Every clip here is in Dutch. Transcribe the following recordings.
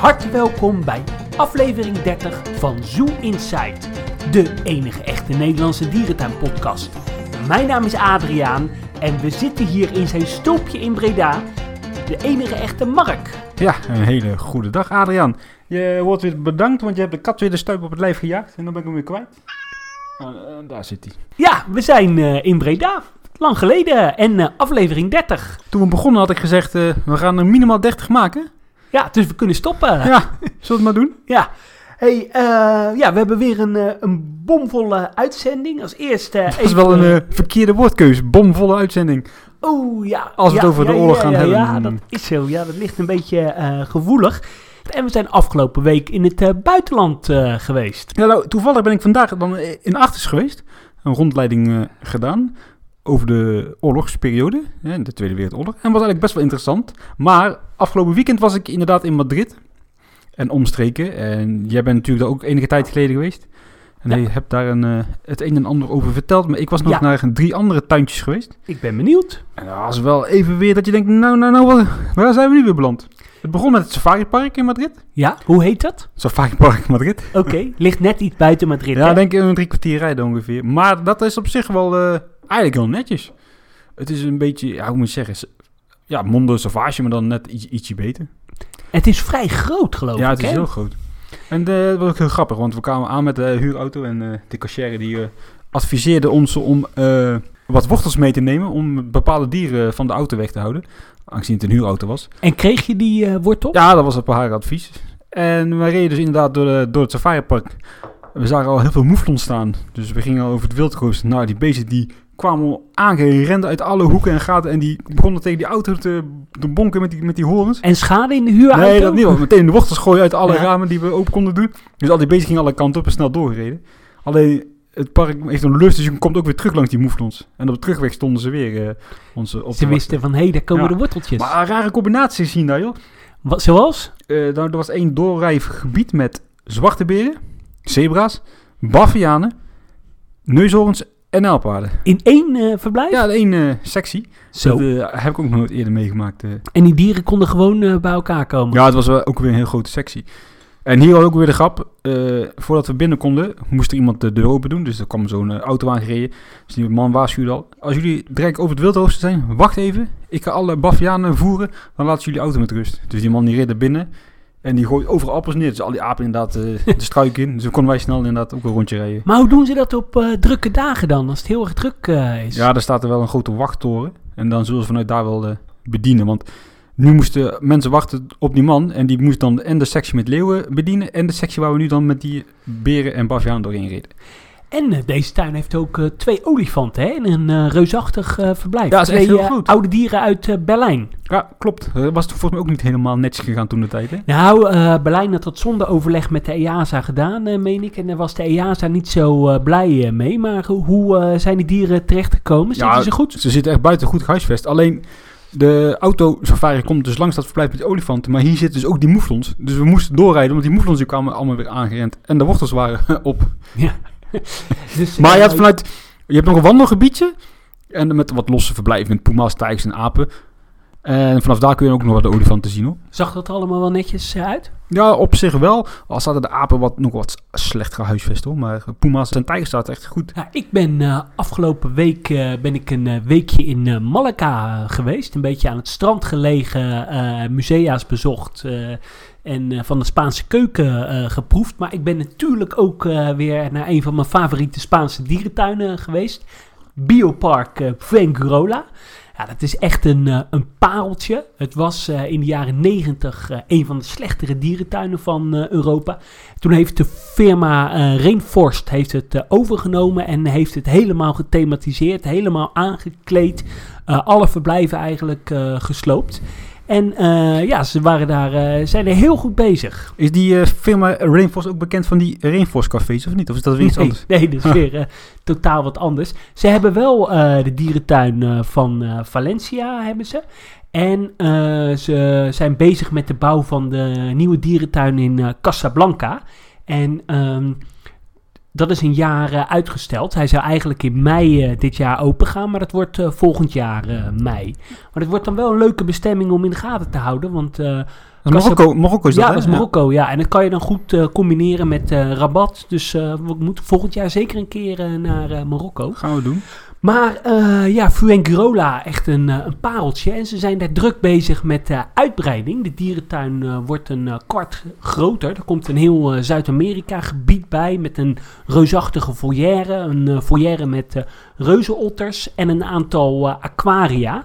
harte welkom bij aflevering 30 van Zoo Insight, de enige echte Nederlandse dierentuinpodcast. Mijn naam is Adriaan en we zitten hier in zijn stulpje in Breda, de enige echte Mark. Ja, een hele goede dag Adriaan. Je wordt weer bedankt, want je hebt de kat weer de stuip op het lijf gejaagd en dan ben ik hem weer kwijt. Ah, eh, daar zit hij. Ja, we zijn eh, in Breda. Lang geleden en eh, aflevering 30. Toen we begonnen had ik gezegd, we gaan er minimaal 30 maken. Ja, dus we kunnen stoppen. Ja, zullen we het maar doen? Ja. Hey, eh, ja, we hebben weer een, eh, een bomvolle uitzending. Als eerste. Dat is wel een eh, verkeerde woordkeuze. Bomvolle uitzending. Oh ja. Als we ja, het over de oorlog ja, gaan hebben. Ja, dat is zo. Ja, dat ligt een beetje gevoelig. En we zijn afgelopen week in het buitenland geweest. Ja, nou, toevallig ben ik vandaag dan in Achters geweest. Een rondleiding gedaan over de oorlogsperiode, hè, de Tweede Wereldoorlog. En was eigenlijk best wel interessant. Maar afgelopen weekend was ik inderdaad in Madrid en omstreken. En jij bent natuurlijk daar ook enige tijd geleden geweest. En Ja. je hebt daar een, eh, het een en ander over verteld. Maar ik was nog Ja. naar drie andere tuintjes geweest. Ik ben benieuwd. En dat was wel even weer dat je denkt, nou, nou, nou, waar zijn we nu weer beland? Het begon met het Safari Park in Madrid. Ja, hoe heet dat? Safari Park Madrid. Oké, ligt net iets buiten Madrid. Ja, hè? denk ik een drie kwartier rijden ongeveer. Maar dat is op zich wel eh, eigenlijk heel netjes. Het is een beetje, ja, hoe moet je zeggen, ja, Mondo Savage, maar dan net iets, ietsje beter. Het is vrij groot, geloof ja, ik. het is hè? heel groot. En eh, dat was ook heel grappig, want we kwamen aan met de huurauto en eh, de cashier die eh, adviseerde ons om wat wortels mee te nemen om bepaalde dieren van de auto weg te houden. Aangezien het een huurauto was. En kreeg je die wortel? Ja, dat was op haar advies. En we reden dus inderdaad door, de, door het safaripark. We zagen al heel veel moeflons staan. Dus we gingen al over het wildroos. Nou, die beesten die kwamen al aangerend uit alle hoeken en gaten. En die begonnen tegen die auto te, te bonken met die, met die horens. En schade in de huurauto? Nee, dat niet. Want meteen de wortels gooien uit alle Ja. ramen die we open konden doen. Dus al die beesten gingen alle kanten op en snel doorgereden. Alleen, het park heeft een lust, dus je komt ook weer terug langs die moeflons. En op de terugweg stonden ze weer eh, onze op Ze wisten van, hé, hey, daar komen Ja. de worteltjes. Maar rare combinaties zien daar, joh. Wat, zoals? Eh, nou, er was één doorrijgebied met zwarte beren, zebra's, bavianen, neushoorns en nijlpaarden. In één eh, verblijf? Ja, één eh sectie. Zo. Dat eh, heb ik ook nog nooit eerder meegemaakt. En die dieren konden gewoon bij elkaar komen? Ja, het was wel ook weer een heel grote sectie. En hier was ook weer de grap. voordat we binnen konden, moest er iemand de deur open doen. Dus er kwam zo'n auto aangereden. Dus die man waarschuwde al. Als jullie direct over het wildrooster zijn, wacht even. Ik ga alle bavianen voeren. Dan laten jullie auto met rust. Dus die man die reed er binnen. En die gooit overal appels neer. Dus al die apen inderdaad eh, de struik in. Dus dan konden wij snel inderdaad ook een rondje rijden. Maar hoe doen ze dat op eh, drukke dagen dan, als het heel erg druk eh, is? Ja, daar staat er wel een grote wachttoren. En dan zullen ze vanuit daar wel bedienen. Want nu moesten mensen wachten op die man. En die moest dan en de sectie met leeuwen bedienen. En de sectie waar we nu dan met die beren en bavianen doorheen reden. En eh, deze tuin heeft ook eh, twee olifanten hè, in een eh, reusachtig verblijf. Ja, dat is echt heel groot. oude dieren uit Berlijn. Ja, klopt. Dat was volgens mij ook niet helemaal netjes gegaan toen de tijd. Hè? Nou, Berlijn had dat zonder overleg met de EASA gedaan, meen ik. En daar was de EASA niet zo blij mee. Maar hoe- zijn die dieren terechtgekomen? Zitten Ja, ze goed? Ze zitten echt buiten goed gehuisvest. Alleen de auto safari komt dus langs dat verblijf met die olifanten. Maar hier zitten dus ook die moeflons. Dus we moesten doorrijden, want die moeflons die kwamen allemaal weer aangerend. En de wortels waren op. Ja. dus, Maar je eh, had vanuit... Je hebt nog een wandelgebiedje. En met wat losse verblijven met puma's, tijgers en apen. En vanaf daar kun je ook nog wat de olifanten zien hoor. Zag dat er allemaal wel netjes eh, uit? Ja, op zich wel. Al zaten de apen wat, nog wat slecht gehuisvest hoor. Maar puma's en tijgers staat echt goed. Ja, ik ben eh, afgelopen week eh, ben ik een eh, weekje in eh, eh, geweest. Een beetje aan het strand gelegen, eh, musea's bezocht eh, en eh, van de Spaanse keuken eh, geproefd. Maar ik ben natuurlijk ook eh, weer naar een van mijn favoriete Spaanse dierentuinen geweest. Biopark Fuengirola. Ja, dat is echt een, een pareltje. Het was in de jaren negentig eh, een van de slechtere dierentuinen van Europa. Toen heeft de firma Rainforst heeft het overgenomen en heeft het helemaal gethematiseerd, helemaal aangekleed. Alle verblijven eigenlijk gesloopt. En eh, ja, ze waren daar, eh, zijn er heel goed bezig. Is die eh, firma Rainforest ook bekend van die Rainforest cafés of niet? Of is dat weer iets nee, anders? nee, dat is weer totaal wat anders. Ze hebben wel de dierentuin van Valencia, hebben ze. En ze zijn bezig met de bouw van de nieuwe dierentuin in Casablanca. En ehm, dat is een jaar eh, uitgesteld. Hij zou eigenlijk in mei eh, dit jaar open gaan, maar dat wordt eh, volgend jaar eh, mei. Maar het wordt dan wel een leuke bestemming om in de gaten te houden, want... eh, Marokko, Marokko is dat, ja, hè? dat is Marokko, ja. En dat kan je dan goed eh, combineren met eh, rabat. Dus eh, we moeten volgend jaar zeker een keer eh, naar eh, Marokko. Gaan we doen. Maar eh ja, Fuengirola, echt een, eh, een pareltje. En ze zijn daar druk bezig met eh, uitbreiding. De dierentuin wordt een kwart groter. Er komt een heel Zuid-Amerika gebied bij met een reusachtige foyer. Een foyer met reuzenotters en een aantal aquaria.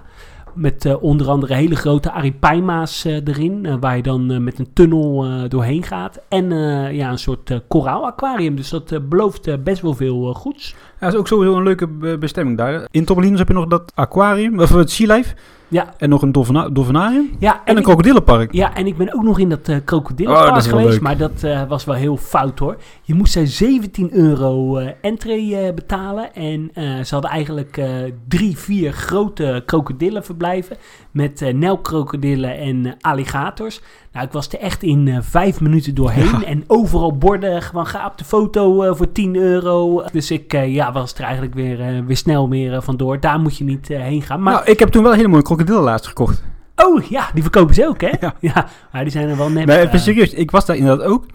Met eh, onder andere hele grote aripaima's eh, erin, eh, waar je dan met een tunnel doorheen gaat. En ja, een soort koraalaquarium. Dus dat belooft best wel veel goeds. Dat is ook sowieso een leuke be- bestemming daar. In Torbellino heb je nog dat aquarium, of het Sea Life. Ja, En nog een dolfina- dolfinarium. ja En een ik- krokodillenpark. Ja, en ik ben ook nog in dat uh, Oh, krokodillenpark dat wel geweest, leuk. maar dat eh, was wel heel fout hoor. Je moest daar 17 euro eh entree betalen en ze hadden eigenlijk drie, vier grote krokodillenverblijven met eh nelkrokodillen en eh, alligators. Nou, ik was er echt in eh, vijf minuten doorheen Ja. en overal borden gewoon ga op de foto voor 10 euro. Dus ik ja, was er eigenlijk weer, weer snel meer vandoor. Daar moet je niet heen gaan. Maar Nou, ik heb toen wel een hele mooie krokodillen laatst gekocht. oh ja, die verkopen ze ook hè? Ja. Ja, maar die zijn er wel net. Nee, serieus. Ik was daar inderdaad ook.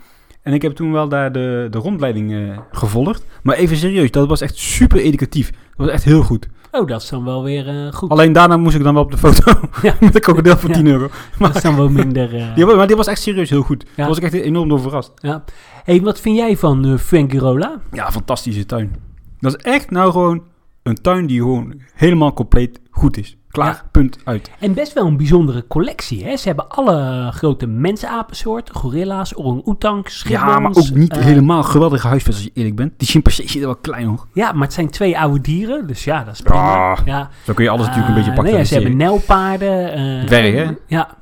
En ik heb toen wel daar de, de rondleiding gevolgd. Maar even serieus, dat was echt super educatief. Dat was echt heel goed. Oh, dat is dan wel weer eh, goed. Alleen daarna moest ik dan wel op de foto Ja. met een krokodil voor Ja. 10 euro. Dat is dan wel minder... eh, Ja, maar die was echt serieus heel goed. Ja. Daar was ik echt enorm door verrast. ja. hey, wat vind jij van eh Fuengirola? Ja, fantastische tuin. Dat is echt nou gewoon een tuin die gewoon helemaal compleet goed is. Klaar, Ja. punt, uit. En best wel een bijzondere collectie, hè? Ze hebben alle grote mensapensoorten, gorilla's, orang-oetangs, Ja, maar ook niet eh, helemaal geweldige huisvest als je eerlijk bent. Die chimpansee zit er wel klein hoor. Ja, maar het zijn twee oude dieren, dus ja, dat is prima. Ja, Ja, Zo kun je alles natuurlijk een beetje Eh, pakken. nee, ja, ze hebben nijlpaarden. eh, Dwergen, Ja.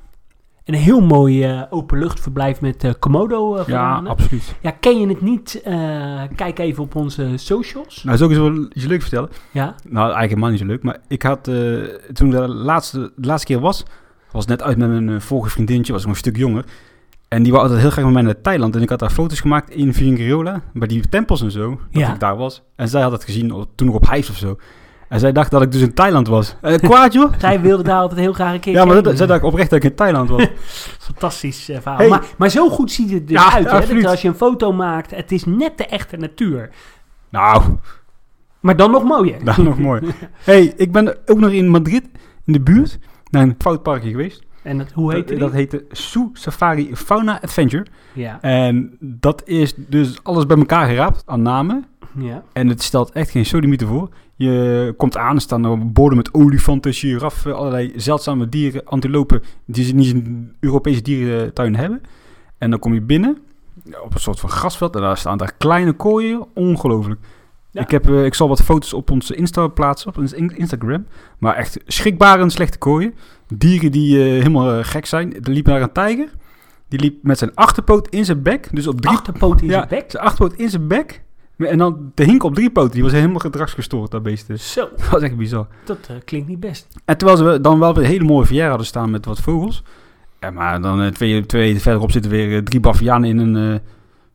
En een heel mooi eh, openluchtverblijf met eh Komodo eh Ja, absoluut. Ja, ken je het niet? eh, kijk even op onze socials. Nou, zou ik eens wel iets leuks vertellen? Ja, Nou, eigenlijk helemaal niet zo leuk. Maar ik had, eh, toen ik de laatste, de laatste keer was, was net uit met mijn vorige vriendinnetje, was nog een stuk jonger. En die wou altijd heel graag met mij naar Thailand. En ik had daar foto's gemaakt in Vingiriola, bij die tempels en zo, dat Ja. ik daar was. En zij had het gezien, op- toen nog op Hives of zo. En zij dacht dat ik dus in Thailand was. Eh, kwaad joh! zij wilde daar altijd heel graag een keer Ja, maar heen. dat, zij dacht oprecht dat ik in Thailand was. Fantastisch eh, verhaal. Hey. Maar, maar zo goed ziet het dus Ja, uit. Hè? absoluut. Dat als je een foto maakt, het is net de echte natuur. nou, Maar dan nog mooier. dat is nog mooi. hey, ik ben ook nog in Madrid, in de buurt, naar een foutparkje geweest. En dat, hoe heet dat, dat heette Sue Safari Fauna Adventure. ja. En dat is dus alles bij elkaar geraapt aan namen. ja. En het stelt echt geen sodemieter voor. Je komt aan, er staan borden met olifanten, giraffen, allerlei zeldzame dieren, antilopen die ze niet in een Europese dierentuin hebben. En dan kom je binnen op een soort van grasveld en daar staan daar kleine kooien. Ongelooflijk. Ja. Ik, heb, eh, ik zal wat foto's op onze Insta plaatsen, op ons in- Instagram. Maar echt schrikbarend slechte kooien. Dieren die eh, helemaal eh, gek zijn. Er liep daar een tijger. Die liep met zijn achterpoot in zijn bek. Dus op drie Achterpoot in ja, zijn bek. zijn achterpoot in zijn bek. En dan de hink op drie poten. Die was helemaal gedragsgestoord, dat beest. Dus Zo, dat was echt bizar. dat klinkt niet best. En terwijl ze dan wel weer een hele mooie verjaar hadden staan met wat vogels. Ja, maar dan twee, twee verderop zitten weer drie bavianen in een...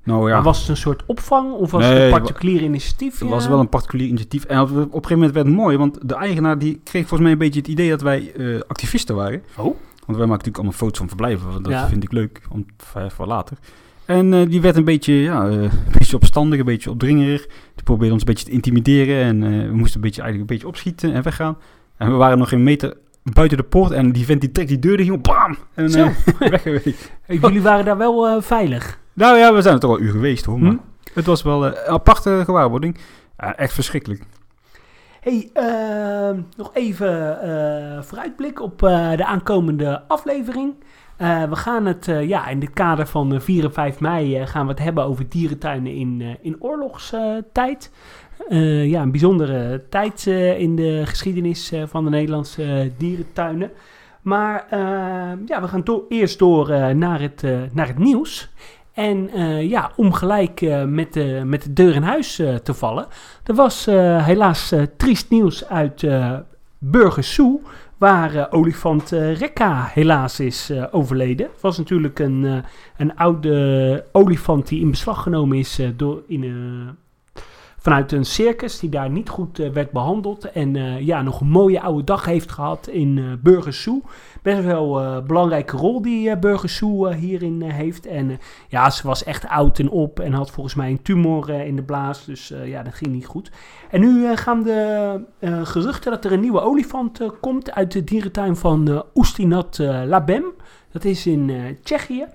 nou ja, Maar was het een soort opvang of was Nee, het een particulier initiatief? het Ja. was wel een particulier initiatief. En op, een gegeven moment werd het mooi, want de eigenaar die kreeg volgens mij een beetje het idee dat wij eh, activisten waren. Oh. Want wij maken natuurlijk allemaal foto's van verblijven. want Dat Ja. vind ik leuk, om, voor, voor later. En eh, die werd een beetje, ja, eh, een beetje opstandig, een beetje opdringerig. Die probeerde ons een beetje te intimideren. En we moesten een beetje, eigenlijk een beetje opschieten en weggaan. En we waren nog een meter buiten de poort. En die vent die trekt die deur dicht, bam! En Zo. weg geweest. Jullie waren daar wel veilig. Nou ja, we zijn er toch al een uur geweest hoor. Maar Hm? het was wel eh, een aparte gewaarwording. Ja, echt verschrikkelijk. Hey, ehm, nog even eh vooruitblik op eh, de aankomende aflevering. Eh, we gaan het, eh, ja, in het kader van eh, 4 en 5 mei gaan we het hebben over dierentuinen in, eh, in oorlogstijd. Eh, ja, een bijzondere tijd eh, in de geschiedenis eh, van de Nederlandse dierentuinen. Maar eh, ja, we gaan do- eerst door eh, naar, het, eh, naar het nieuws. En eh, ja, om gelijk eh, met, de, met de deur in huis eh, te vallen. Er was helaas triest nieuws uit uh, Burgersoe, waar olifant Rekka helaas is overleden. Het was natuurlijk een, een oude olifant die in beslag genomen is door in, vanuit een circus die daar niet goed eh, werd behandeld. En eh, ja, nog een mooie oude dag heeft gehad in uh, Burgers Zoo. Best wel een belangrijke rol die uh, Burgers Zoo hierin heeft. En ja, ze was echt oud en op en had volgens mij een tumor in de blaas. Dus ja, dat ging niet goed. En nu gaan de geruchten dat er een nieuwe olifant komt uit de dierentuin van Oestinat Labem. Dat is in Tsjechië.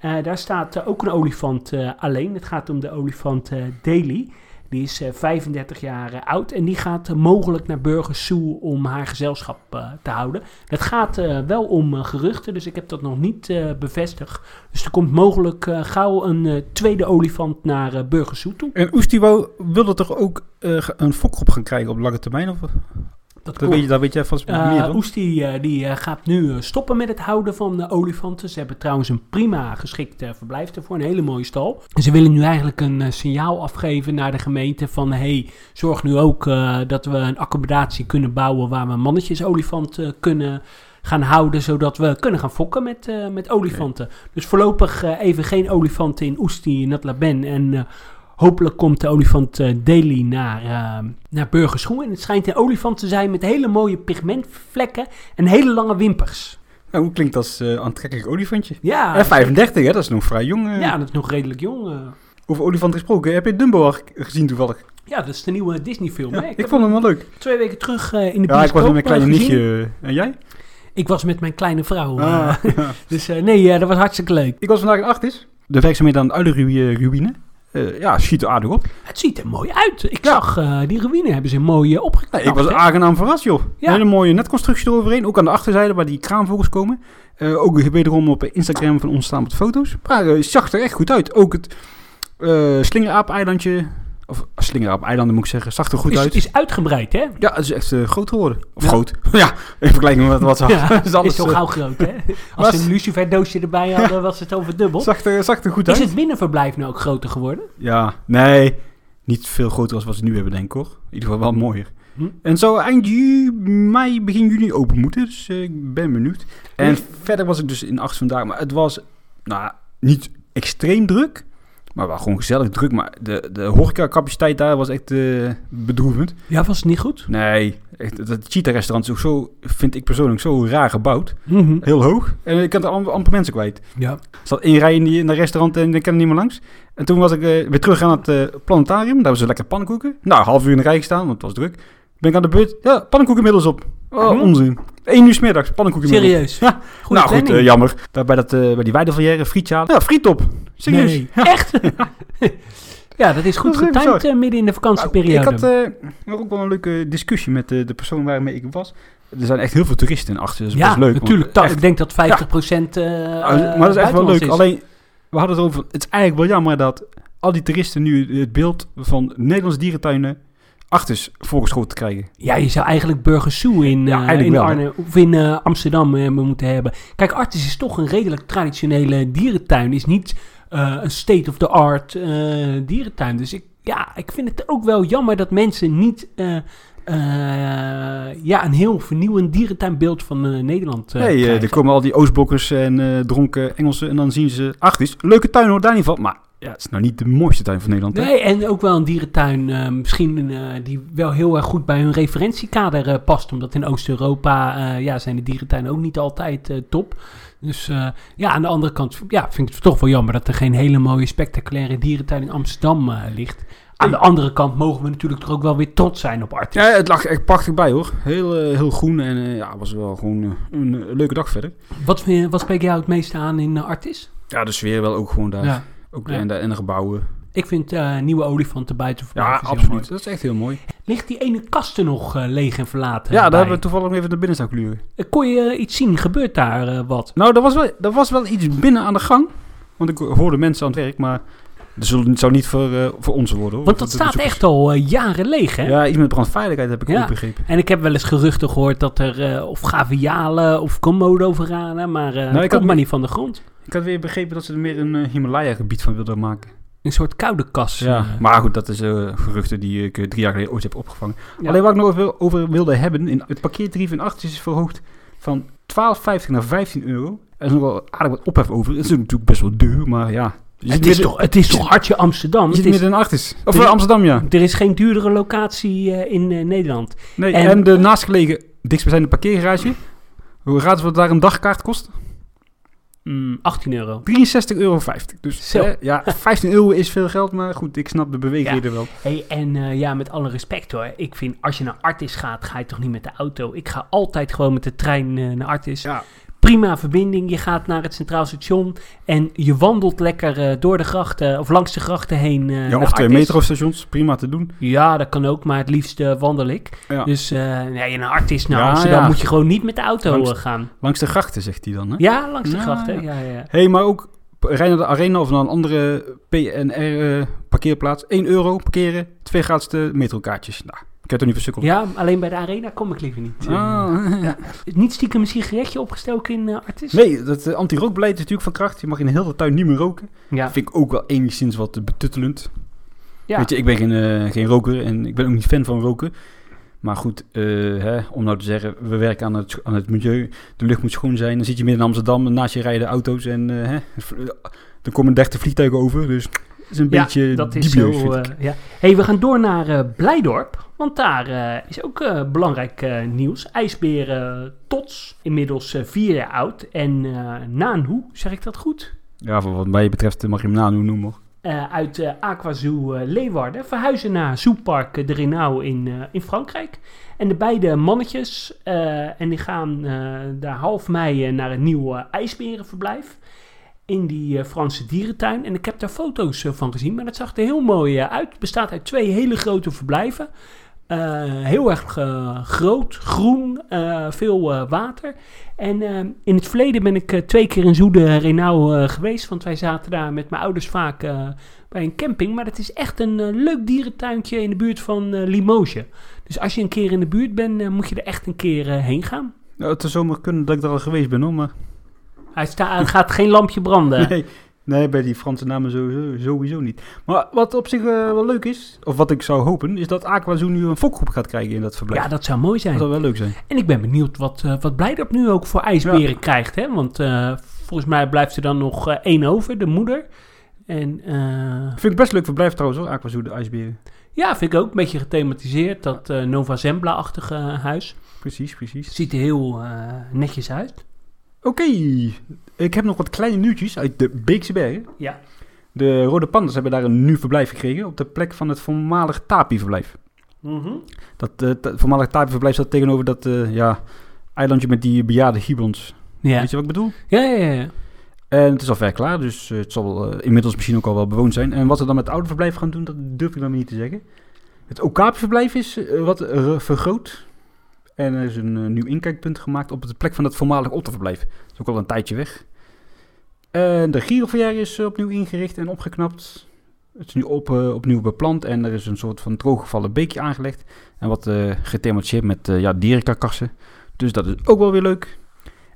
daar staat ook een olifant alleen. Het gaat om de olifant Daly. Die is 35 eh, jaar eh, oud en die gaat eh, mogelijk naar Burgers om haar gezelschap te houden. Het gaat wel om geruchten, dus ik heb dat nog niet bevestigd. Dus er komt mogelijk gauw een tweede olifant naar Burgers toe. En Oesti wil toch ook een fokgroep gaan krijgen op lange termijn? Of? Dat, dat, weet dat weet jij vast uh, meer Oesti uh, die, uh, gaat nu stoppen met het houden van olifanten. Ze hebben trouwens een prima geschikt verblijf ervoor, een hele mooie stal. Ze willen nu eigenlijk een signaal afgeven naar de gemeente van... hey, zorg nu ook dat we een accommodatie kunnen bouwen waar we mannetjes olifanten kunnen gaan houden, zodat we kunnen gaan fokken met, met olifanten. Dus voorlopig even geen olifanten in Oesti, in Natlaben en Hopelijk komt de olifant uh, Daily naar, uh, naar Burgerschoen. En het schijnt een olifant te zijn met hele mooie pigmentvlekken en hele lange wimpers. Nou, hoe klinkt als uh, aantrekkelijk olifantje? Ja. En 35, hè? Dat is nog vrij jong. Ja, dat is nog redelijk jong. Over olifant gesproken, heb je Dumbo al gezien toevallig? Ja, dat is de nieuwe Disney-film. Ja, ik, ik vond hem wel leuk. Twee weken terug in de bioscoop Ja, ik was met mijn kleine nichtje. En jij? Ik was met mijn kleine vrouw. Ah, dus nee, dat was hartstikke leuk. Ik was vandaag in Achtis. De werkzaamheden aan de Uilenruïne. Uh, ja, ziet er aardig op. Het ziet er mooi uit. Ik zag uh, die ruïne hebben ze mooi uh, opgeknapt. ik was aangenaam verrast, joh. Ja. Een hele mooie netconstructie eroverheen. Ook aan de achterzijde waar die kraanvogels komen. Ook wederom op Instagram van ons staan met foto's. Maar het zag er echt goed uit. Ook het slingeraap-eilandje of Slingeraap-eilanden moet ik zeggen. Zag er goed is, uit. is uitgebreid, hè? Ja, het is echt uh, groot geworden. Of ja. groot. ja, in vergelijking met wat ze ja, is, alles, is zo gauw groot, hè? Als ze een luciferdoosje erbij hadden, was het overdubbeld. Zag er, zag er goed uit. Is het binnenverblijf nou ook groter geworden? Ja, nee. Niet veel groter als wat ze nu hebben, denk ik, hoor. In ieder geval wel mooier. Hm? En zo eind mei, begin juni open moeten. Dus uh, ik ben benieuwd. En verder was ik dus in acht vandaag. Maar het was, nou, niet extreem druk. Maar wel gewoon gezellig druk. Maar de, de horecacapaciteit daar was echt uh, bedroevend. Ja, was het niet goed? Nee. Echt, het Cheetah-restaurant is ook zo, vind ik persoonlijk, zo raar gebouwd. Mm Heel hoog. En ik kan er amper mensen kwijt. Ja. Er zat één rij in, die, in dat restaurant en ik ken er niet meer langs. En toen was ik uh, weer terug aan het uh, planetarium. Daar hebben ze lekker pannenkoeken. Nou, half uur in de rij gestaan, want het was druk. Ben ik aan de beurt. Ja, pannenkoeken inmiddels op. Oh, onzin. 1 uur s middags, pannenkoeken Serieus? Ja. nou goed, uh, jammer. Daar bij, dat, uh, bij die weidevallière, frietje halen. Ja, friet op. Serieus. Nee, echt? ja, dat is goed getimed uh, midden in de vakantieperiode. Nou, ik had ook wel een leuke discussie met de persoon waarmee ik was. Er zijn echt heel veel toeristen in achter, dus ja, dat is leuk. natuurlijk. Echt, ik denk dat 50% ja. Maar dat is echt wel leuk. Is. Alleen, we hadden het over... Het is eigenlijk wel jammer dat al die toeristen nu het beeld van Nederlandse dierentuinen achters voorgeschoten te krijgen. Ja, je zou eigenlijk Burgers Zoo in, ja, uh, in wel, Arnhem of in uh, Amsterdam uh, moeten hebben. Kijk, Artis is toch een redelijk traditionele dierentuin. Is niet een state-of-the-art dierentuin. Dus ik, ja, ik vind het ook wel jammer dat mensen niet... ja, een heel vernieuwend dierentuinbeeld van Nederland Nee, er komen al die Oostblokkers en dronken Engelsen en dan zien ze... Ach, is leuke tuin hoor, daar niet van. Maar ja, het is nou niet de mooiste tuin van Nederland. Nee, en ook wel een dierentuin uh, misschien uh, die wel heel erg goed bij hun referentiekader uh, past. Omdat in Oost-Europa ja, zijn de dierentuinen ook niet altijd top. Dus ja, aan de andere kant ja, vind ik het toch wel jammer dat er geen hele mooie spectaculaire dierentuin in Amsterdam ligt. Aan de andere kant mogen we natuurlijk toch ook wel weer trots zijn op Artis. Ja, het lag echt prachtig bij hoor. Heel, heel groen en ja, was wel gewoon een leuke dag verder. Wat, wat spreek jou het meeste aan in Artis? Ja, de sfeer wel ook gewoon daar. Ja. Ook ja. en, de, en gebouwen. Ik vind uh, nieuwe olifanten buiten Ja, absoluut. Dat is echt heel mooi. Ligt die ene kast er nog uh, leeg en verlaten? Ja, daar hebben we toevallig even naar binnen staan kluren. Uh, kon je iets zien? Gebeurt daar wat? Nou, er was, wel, er was wel iets binnen aan de gang. Want ik hoorde mensen aan het werk, maar... Zullen, zou niet voor, uh, voor ons worden. Hoor. Want dat, staat echt al uh, jaren leeg, hè? Ja, iets met brandveiligheid heb ik ja. ook begrepen. En ik heb wel eens geruchten gehoord dat er uh, of gavialen of komodo-veranen, maar nou, ik had maar niet van de grond. Ik had weer begrepen dat ze er meer een Himalaya-gebied van wilden maken. Een soort koude kas. Ja, maar goed, dat is geruchten die ik drie jaar geleden ooit heb opgevangen. Ja. Alleen wat ik nog over, over wilde hebben, in, het parkeertarief in 8 is verhoogd van 12,50 naar 15 euro. Er is nog wel aardig wat ophef over. Het is natuurlijk best wel duur, maar ja, Het is, toch, het is toch hartje Amsterdam? Je Het zit is, midden in Artis. Of Er- eh, Amsterdam, ja. er is geen duurdere locatie eh, in eh, Nederland. Nee, En- en, de naastgelegen dichtstbijzijnde parkeergarage. Hoe gaat het wat daar een dagkaart kost? Mm, 18 euro. 63,50 euro. Dus Zo. ja, 15 euro is veel geld, maar goed, ik snap de beweegreden wel. Hey, en eh, ja, met alle respect hoor. Ik vind, als je naar Artis gaat, ga je toch niet met de auto. Ik ga altijd gewoon met de trein eh, naar Artis. Ja. Prima verbinding. Je gaat naar het Centraal Station en je wandelt lekker eh, door de grachten of langs de grachten heen. eh, Ja, of twee metrostations, prima te doen. Ja, dat kan ook, maar het liefst eh, wandel ik. Ja. Dus nee, naar Artis, naar Ja, Amsterdam ja. moet je gewoon niet met de auto Langs- gaan. Langs de grachten, zegt hij dan. Hè? Ja, langs de grachten. ja. Ja, hey, maar ook rij naar de arena of naar een andere PNR parkeerplaats. 1 euro parkeren, twee gratis metrokaartjes. Nou, ik heb er niet versukkeld. Ja, alleen bij de arena kom ik liever niet. Ah, Ja. Niet stiekem een sigaretje opgestoken in eh, Artis? Nee, dat eh, anti-rookbeleid is natuurlijk van kracht. Je mag in heel de tuin niet meer roken. Ja. Vind ik ook wel enigszins wat eh, betuttelend. ja. Weet je, ik ben geen, geen roker en ik ben ook niet fan van roken. Maar goed, eh, hè, om nou te zeggen, we werken aan het, aan het milieu. De lucht moet schoon zijn. Dan zit je midden in Amsterdam en naast je rijden auto's en eh, hè, er komen 30 vliegtuigen over. Dus is een Ja, beetje dat is dubieus, zo. eh, ja. hey, we gaan door naar eh, Blijdorp. Want daar eh, is ook belangrijk nieuws. IJsberen Tots, inmiddels vier jaar oud. En Naanhu, zeg ik dat goed? Ja, voor wat mij betreft mag je hem noemen. Eh, uit eh Aquazoo eh, Leeuwarden verhuizen naar Zoopark de Renau in, in Frankrijk. En de beide mannetjes, en die gaan daar half mei naar een nieuw ijsberenverblijf in die eh, Franse dierentuin. En ik heb daar foto's eh, van gezien, maar dat zag er heel mooi eh, uit. Het bestaat uit twee hele grote verblijven. Heel erg groot, groen, veel water. En in het verleden ben ik twee keer in Zoede Renau geweest. Want wij zaten daar met mijn ouders vaak bij een camping. Maar het is echt een leuk dierentuintje in de buurt van Limoges. Dus als je een keer in de buurt bent, moet je er echt een keer heen gaan. Ja, het zou zomaar kunnen dat ik er al geweest ben hoor, maar... Hij gaat geen lampje branden. Nee, nee, bij die Franse namen sowieso, sowieso niet. Maar wat op zich eh, wel leuk is, of wat ik zou hopen, is dat Aquazoo nu een fokgroep gaat krijgen in dat verblijf. Ja, dat zou mooi dat zijn. zou wel leuk zijn. En ik ben benieuwd wat, eh wat Blijdorp nu ook voor ijsberen krijgt. Hè? Want eh, volgens mij blijft er dan nog één over, de moeder. En Vind ik best leuk verblijf trouwens hoor, Aquazoo, de ijsberen. ja, vind ik ook een beetje gethematiseerd. Dat Nova Zembla-achtige huis. Precies, precies. Ziet er heel netjes uit. Oké, ik heb nog wat kleine nieuwtjes uit de Beekse Bergen. Ja. De Rode Pandas hebben daar een nieuw verblijf gekregen op de plek van het voormalig Tapi-verblijf. Mhm. Dat eh, voormalig Tapi-verblijf staat tegenover dat eh, ja, eilandje met die bejaarde gibbons. Ja. Weet je wat ik bedoel? Ja, ja, ja. En het is al ver klaar, dus eh, het zal inmiddels misschien ook al wel bewoond zijn. En wat ze dan met het oude verblijf gaan doen, dat durf ik dan niet te zeggen. Het Okapi-verblijf is wat vergroot. En er is een eh, nieuw inkijkpunt gemaakt op de plek van het voormalig Otterverblijf. Dat is ook al een tijdje weg. En de Gieroverjaar is eh, opnieuw ingericht en opgeknapt. Het is nu op, eh, opnieuw beplant en er is een soort van drooggevallen beekje aangelegd. En wat eh gethematiseerd met eh, ja, dierenkarkassen. Dus dat is ook wel weer leuk.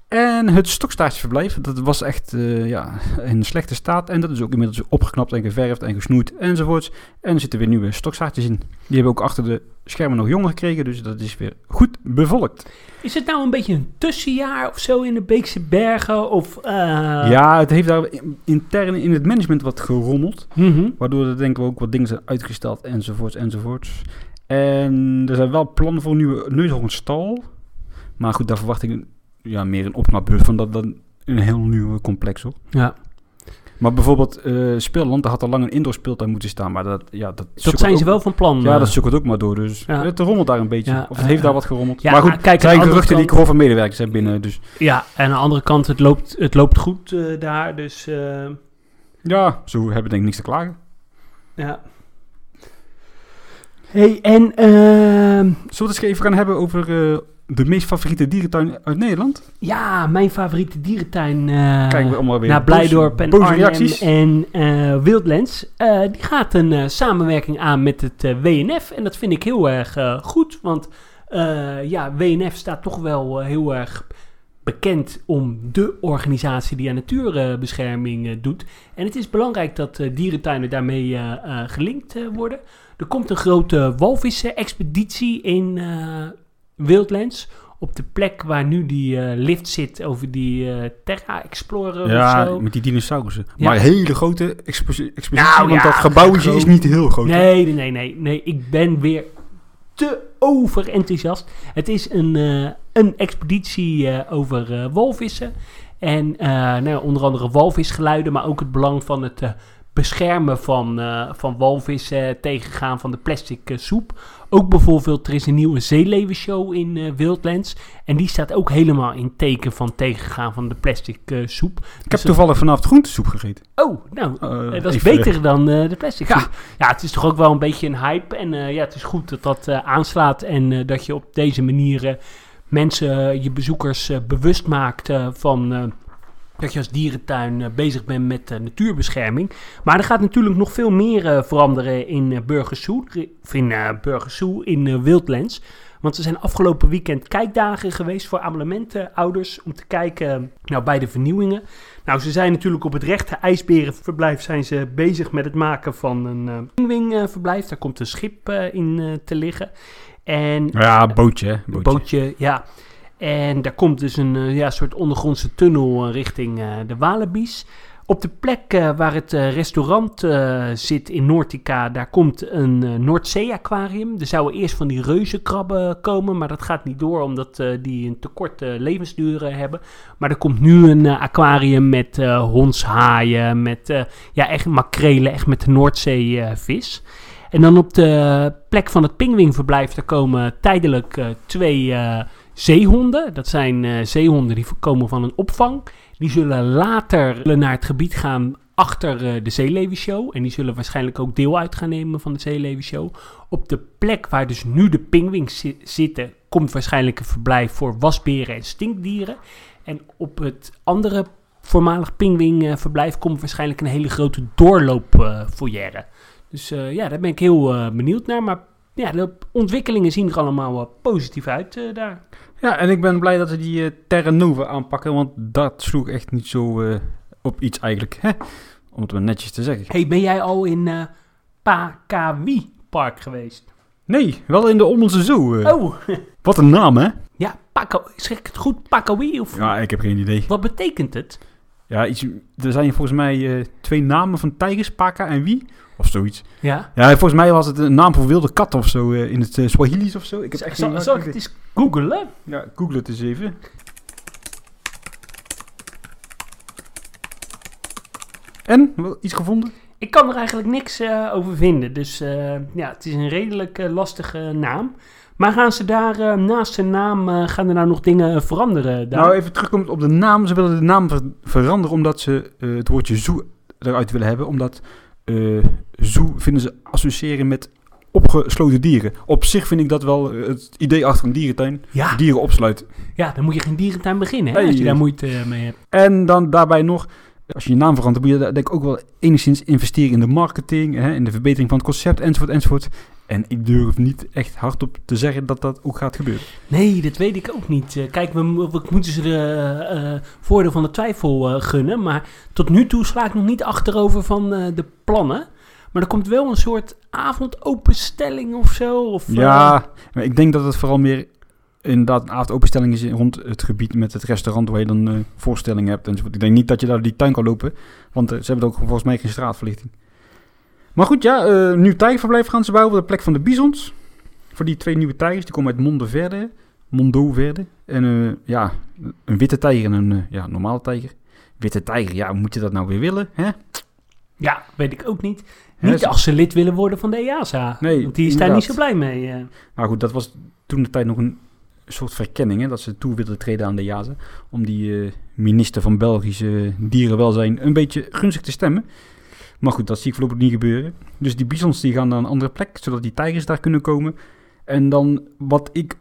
En het stokstaartverblijf, dat was echt eh, ja, in een slechte staat. En dat is ook inmiddels opgeknapt en geverfd en gesnoeid enzovoorts. En er zitten weer nieuwe stokstaartjes in. Die hebben ook achter de schermen nog jonger gekregen, dus dat is weer goed bevolkt. Is het nou een beetje een tussenjaar of zo in de Beekse Bergen? Of, eh, ja, het heeft daar in- intern in het management wat gerommeld. mhm. Waardoor er denk ik ook wat dingen zijn uitgesteld enzovoorts enzovoorts. En er zijn wel plannen voor een nieuwe neushoornstal. Maar goed, daar verwacht ik een, ja, meer een opknapbeurt van dat dan een heel nieuw complex hoor. Ja. Maar bijvoorbeeld eh Speelland, daar had al lang een indoor speeltuin moeten staan. Maar dat, ja, dat, zijn ze wel van plan. Ja, eh. dat sukkelt ook maar door. Dus Ja. het rommelt daar een beetje. Ja, of het heeft daar eh. wat gerommeld. Ja, maar goed, kijk, het zijn geruchten die ik kant- hoor van medewerkers heb binnen. Dus Ja, en aan de andere kant, het loopt, het loopt goed daar. Dus ja, zo hebben we denk ik niks te klagen. ja. hey, en ehm, Zullen we het eens even gaan hebben over de meest favoriete dierentuin uit Nederland? ja, mijn favoriete dierentuin eh, Kijken we allemaal weer naar Blijdorp en Arnhem reacties. en eh, Wildlands. Eh, die gaat een eh, samenwerking aan met het eh, WNF. En dat vind ik heel erg eh, goed, want eh, ja, WNF staat toch wel eh, heel erg bekend om de organisatie die aan natuurbescherming eh, doet. En het is belangrijk dat eh, dierentuinen daarmee eh, eh, gelinkt eh, worden. Er komt een grote walvissen-expeditie in eh, Wildlands op de plek waar nu die eh, lift zit over die eh, Terra Explorer of Ja, zo. met die dinosaurussen. Ja. Maar een hele grote exposi- expositie, Nou, want ja, dat gebouwtje is niet heel groot. Nee, nee, nee, nee, nee. Ik ben weer te overenthousiast. Het is een, eh, een expeditie over walvissen. En nou, onder andere walvisgeluiden, maar ook het belang van het beschermen van, van walvissen, tegengaan van de plastic soep. Ook bijvoorbeeld, er is een nieuwe zeeleeuwenshow in eh, Wildlands. En die staat ook helemaal in teken van tegengaan van de plastic eh, soep. Ik heb toevallig vanavond groentesoep gegeten. Oh, nou, Eh, dat is beter dan de plastic. Ja. Ja. ja, het is toch ook wel een beetje een hype. En ja, het is goed dat dat aanslaat. En dat je op deze manier mensen, je bezoekers, bewust maakt van. Dat je als dierentuin eh, bezig bent met eh, natuurbescherming. Maar er gaat natuurlijk nog veel meer eh, veranderen in Burgersoe. Of in Burgersoe, in Wildlands. Want er zijn afgelopen weekend kijkdagen geweest voor abonnementenouders. Om te kijken nou, bij de vernieuwingen. Nou, ze zijn natuurlijk op het rechte ijsberenverblijf zijn ze bezig met het maken van een pinguïnverblijf. Daar komt een schip in te liggen. En, ja, bootje? Bootje. bootje, ja. En daar komt dus een uh, ja, soort ondergrondse tunnel uh, richting uh, de Walibi's. Op de plek waar het restaurant zit in Noordica, daar komt een Noordzee-aquarium. Er zouden eerst van die reuzenkrabben komen, maar dat gaat niet door omdat die een te korte levensduur hebben. Maar er komt nu een aquarium met hondshaaien, met ja, echt makrelen, echt met Noordzeevis. En dan op de plek van het pinguïnverblijf, daar komen tijdelijk twee zeehonden. Dat zijn uh, zeehonden die komen van een opvang. Die zullen later naar het gebied gaan achter uh, de Zeeleeuwenshow. En die zullen waarschijnlijk ook deel uit gaan nemen van de Zeeleeuwenshow. Op de plek waar dus nu de pinguïns zi zitten, komt waarschijnlijk een verblijf voor wasberen en stinkdieren. En op het andere voormalig pinguïnverblijf komt waarschijnlijk een hele grote doorloopfoyer. Dus ja, daar ben ik heel benieuwd naar. Maar ja, de ontwikkelingen zien er allemaal positief uit daar. Ja, en ik ben blij dat ze die uh, Terra Nova aanpakken, want dat sloeg echt niet zo uh, op iets eigenlijk. Hè? Om het maar netjes te zeggen. hey, ben jij al in uh, Pakawi Park geweest? Nee, wel in de Olmense Zoo. oh. Wat een naam, hè? Ja, Paka, zeg ik het goed? Pakawi? Of ja, ik heb geen idee. Wat betekent het? Ja, iets, er zijn volgens mij twee namen van tijgers, Paka en wie? Of zoiets. Ja? Ja, volgens mij was het een naam voor wilde kat of zo uh, in het uh, Swahili's of zo. Ik heb echt zal, geen zal ik het eens googlen? Ja, google het eens even. En? Iets gevonden? Ik kan er eigenlijk niks over vinden. Dus ja, het is een redelijk lastige naam. Maar gaan ze daar uh, naast zijn naam, uh, gaan er nou nog dingen veranderen? Daar? Nou, even terugkomen op de naam. Ze willen de naam ver veranderen omdat ze uh, het woordje zoo eruit willen hebben. Omdat zoo vinden ze associëren met opgesloten dieren. Op zich vind ik dat wel het idee achter een dierentuin. Ja. Dieren opsluiten. Ja, dan moet je geen dierentuin beginnen hè, als je daar moeite mee hebt. En dan daarbij nog, als je je naam verandert, moet je daar denk ik ook wel enigszins investeren in de marketing, hè, in de verbetering van het concept, enzovoort, enzovoort. En ik durf niet echt hardop te zeggen dat dat ook gaat gebeuren. Nee, dat weet ik ook niet. Uh, kijk, we, we, moeten ze de uh, voordeel van de twijfel uh, gunnen. Maar tot nu toe sla ik nog niet achterover van uh, de plannen. Maar er komt wel een soort avondopenstelling of zo. Of, ja, maar ik denk dat het vooral meer inderdaad een avondopenstelling is rond het gebied met het restaurant waar je dan uh, voorstellingen hebt enzovoort. Ik denk niet dat je daar die tuin kan lopen, want uh, ze hebben ook volgens mij geen straatverlichting. Maar goed, ja, uh, nieuw tijgerverblijf gaan ze bouwen op de plek van de bisons. Voor die twee nieuwe tijgers, die komen uit Mondoverde, Mondoverde. En ja, een witte tijger en een ja, normale tijger. Witte tijger, ja, moet je dat nou weer willen, hè? Ja, weet ik ook niet. Niet als ze lid willen worden van de EASA. Nee, want die is daar niet zo blij mee. Maar goed, dat was toen de tijd nog een soort verkenning, hè, dat ze toe wilden treden aan de EASA. Om die uh, minister van Belgische dierenwelzijn een beetje gunstig te stemmen. Maar goed, dat zie ik voorlopig niet gebeuren. Dus die bisons die gaan naar een andere plek, zodat die tijgers daar kunnen komen. En dan wat ik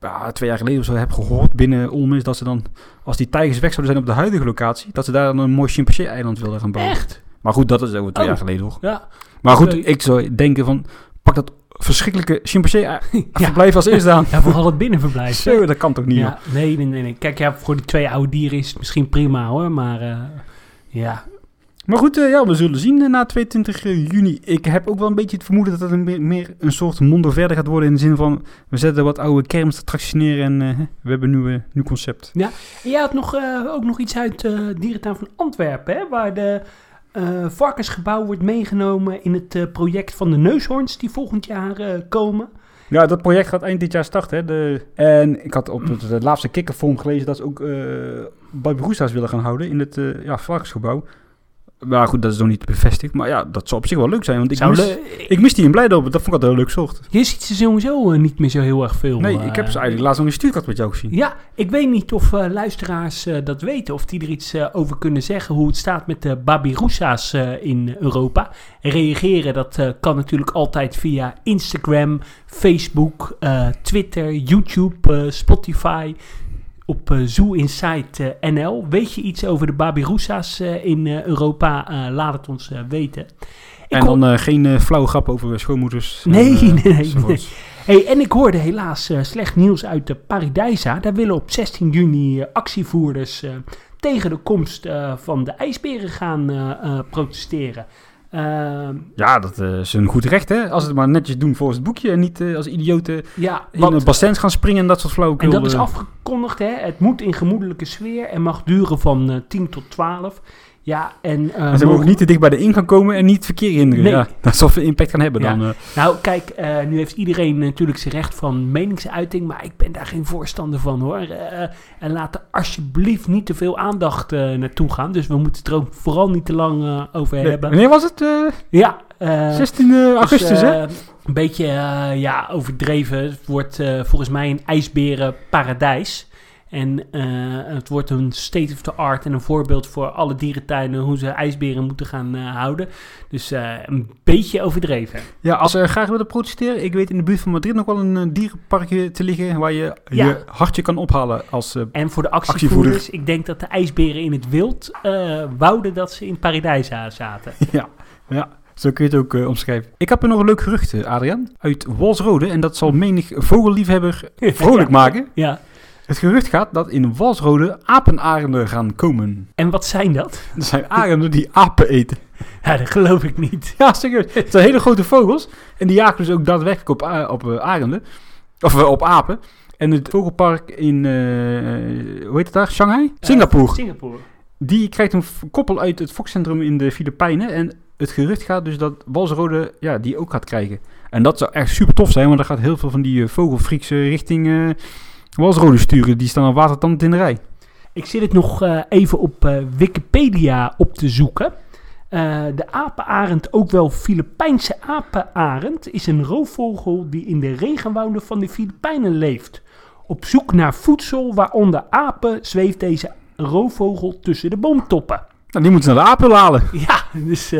ja, twee jaar geleden of zo heb gehoord binnen Olm is dat ze dan, als die tijgers weg zouden zijn op de huidige locatie, dat ze daar dan een mooi chimpansee-eiland wilden gaan bouwen. Echt? Maar goed, dat is over twee Oh. jaar geleden hoor. Ja. Maar goed, ik zou denken van, pak dat verschrikkelijke chimpansee Ja. verblijf als eerste aan. ja, vooral het binnenverblijf. Zo, dat kan toch niet, ja, nee, nee, nee, nee. Kijk, ja, voor die twee oude dieren is het misschien prima hoor. Maar uh, ja, Maar goed, eh, ja, we zullen zien eh, na 22 juni. Ik heb ook wel een beetje het vermoeden dat het een meer, meer een soort mondo verder gaat worden. In de zin van, we zetten wat oude kermisattracties neer en eh, we hebben een nieuw, concept. En jij had nog, eh, ook nog iets uit dierentuin van Antwerpen, hè? Waar de eh, varkensgebouw wordt meegenomen in het eh, project van de neushoorns die volgend jaar eh, komen. Ja, dat project gaat eind dit jaar starten. Hè. De, en ik had op het, het laatste kikkervorm gelezen dat ze ook uh, willen gaan houden in het uh, ja, varkensgebouw. Maar goed, dat is nog niet bevestigd. Maar ja, dat zou op zich wel leuk zijn. Want ik, Zou mis, le- ik mis die in Blijdorp. Dat vond ik altijd een leuk soort. Je ziet ze sowieso eh, niet meer zo heel erg veel. Nee, eh, ik heb ze eigenlijk laatst nog een stuurkat met jou gezien. Ja, ik weet niet of eh, luisteraars eh, dat weten, of die er iets eh, over kunnen zeggen, hoe het staat met de Babirussa's eh in Europa. Reageren, dat eh, kan natuurlijk altijd via Instagram, Facebook, eh, Twitter, YouTube, eh, Spotify, op eh, Zoo Insight eh, NL. Weet je iets over de Babirussa's eh, in Europa? Laat het ons weten. Ik en dan geen flauwe grap over schoonmoeders. Nee, en, nee, nee. Hey, en ik hoorde helaas slecht nieuws uit de Paradijsa. Daar willen op 16 juni actievoerders tegen de komst van de ijsberen gaan protesteren. Ehm, ja, dat uh, is een goed recht, hè? Als ze het maar netjes doen volgens het boekje en niet uh, als idioten ja, in een bassins gaan springen en dat soort flauwekul. En dat is afgekondigd, hè? Het moet in gemoedelijke sfeer en mag duren van uh, 10 tot 12. Ja, en, uh, en ze mogen niet te dicht bij de ingang komen en niet verkeer hinderen. Nee. Ja, dat zal veel impact gaan hebben Ja. dan. Uh. Nou, kijk, uh, nu heeft iedereen natuurlijk zijn recht van meningsuiting, maar ik ben daar geen voorstander van hoor. Uh, en laat er alsjeblieft niet te veel aandacht naartoe gaan. Dus we moeten het er ook vooral niet te lang over Nee. hebben. Wanneer was het? Ja. 16 augustus, dus, hè? Een beetje ja, overdreven. Het wordt volgens mij een ijsberenparadijs. En uh, het wordt een state of the art en een voorbeeld voor alle dierentuinen hoe ze ijsberen moeten gaan uh, houden. Dus uh, een beetje overdreven. Ja, als ze graag willen protesteren, ik weet in de buurt van Madrid nog wel een dierenparkje te liggen waar je Ja. je hartje kan ophalen als En voor de actievoerders, ik denk dat de ijsberen in het wild wouden dat ze in Paradijsa zaten. ja, ja. Zo kun je het ook uh, omschrijven. Ik heb er nog een leuk gerucht, Adriaan, uit Walsrode. En dat zal menig vogelliefhebber vrolijk ja. maken. Ja. Het gerucht gaat dat in Walsrode apenarenden gaan komen. En wat zijn dat? Dat zijn arenden die apen eten. Ja, dat geloof ik niet. Ja, serieus. Het zijn hele grote vogels. En die jagen dus ook daadwerkelijk op, op uh, arenden. Of uh, op apen. En het vogelpark in, uh, hoe heet het daar? Shanghai? Singapore. Singapore. Die krijgt een koppel uit het Foxcentrum in de Filipijnen. En het gerucht gaat dus dat Walsrode ja, die ook gaat krijgen. En dat zou echt super tof zijn, want dan gaat heel veel van die vogelfreaks uh, richting uh, Walsrode sturen. Die staan al watertand in de rij. Ik zit het nog uh, even op uh, Wikipedia op te zoeken. Uh, de apenarend, ook wel Filipijnse apenarend, is een roofvogel die in de regenwouden van de Filipijnen leeft. Op zoek naar voedsel, waaronder apen, zweeft deze roofvogel tussen de boomtoppen. Nou, die moeten ze naar de apen halen. Ja, dus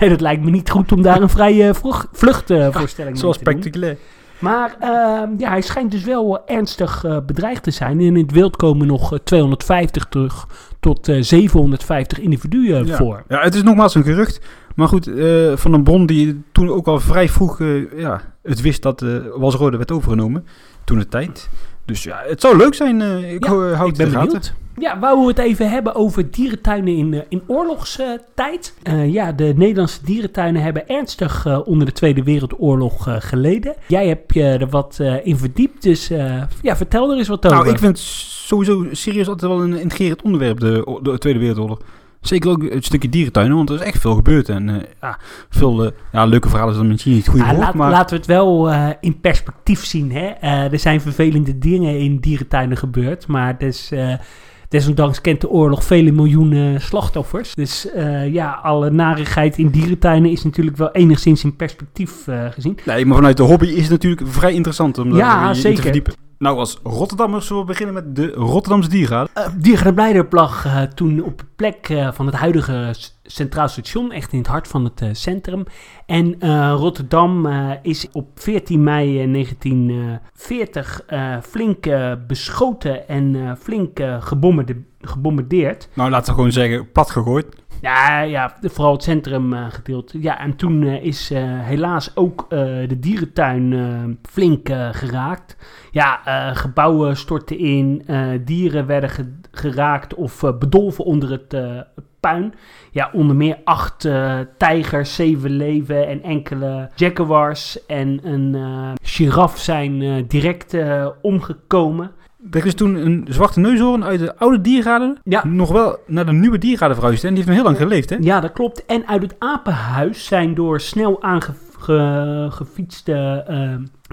nee, dat lijkt me niet goed om daar een vrije vluchtvoorstelling mee te spectaculair. Maar uh, ja, hij schijnt dus wel ernstig uh, bedreigd te zijn. In het wild komen nog 250 terug tot 750 individuen ja. voor. Ja, het is nogmaals een gerucht. Maar goed, uh, van een bron die toen ook al vrij vroeg ja, het wist dat uh, Walsrode werd overgenomen. Toen de tijd. Dus ja, het zou leuk zijn. Ik ja, hou ik ben benieuwd. Ja, wou we het even hebben over dierentuinen in, uh, in oorlogstijd. Uh, ja, de Nederlandse dierentuinen hebben ernstig uh, onder de Tweede Wereldoorlog geleden. Jij hebt je er wat in verdiept, dus ja, vertel er eens wat over. Nou, ik vind sowieso serieus altijd wel een intrigerend onderwerp, de, de Tweede Wereldoorlog. Zeker ook het stukje dierentuinen, want er is echt veel gebeurd. En uh, ja, veel uh, ja, leuke verhalen dan misschien niet goed ah, woord, laat, maar... Laten we het wel uh, in perspectief zien. Hè? Er zijn vervelende dingen in dierentuinen gebeurd, maar dus, desondanks kent de oorlog vele miljoenen slachtoffers. Dus ja, alle narigheid in dierentuinen is natuurlijk wel enigszins in perspectief gezien. Nee, maar vanuit de hobby is het natuurlijk vrij interessant om ja, te verdiepen. Nou, als Rotterdammers zullen we beginnen met de Rotterdamse diergaarde. Uh, Diergaarde Blijderp lag uh, toen op de plek uh, van het huidige Centraal Station, echt in het hart van het uh, centrum. En uh, Rotterdam is op 14 mei 1940 flink beschoten en flink gebombardeerd. Nou, laten we gewoon zeggen, plat gegooid. Ja, ja, vooral het centrumgedeelte. ja, en toen eh, is eh, helaas ook eh, de dierentuin eh, flink eh, geraakt. Ja, eh, gebouwen stortten in, eh, dieren werden ge- geraakt of eh, bedolven onder het eh, puin. Ja, onder meer acht eh, tijgers, zeven leeuwen en enkele jaguars en een eh giraf zijn eh, direct omgekomen. Er is toen een zwarte neushoorn uit de oude diergaarden Ja, nog wel naar de nieuwe diergaarden verhuisd. En die heeft nog heel lang geleefd, hè? Ja, dat klopt. En uit het apenhuis zijn door snel aangefietste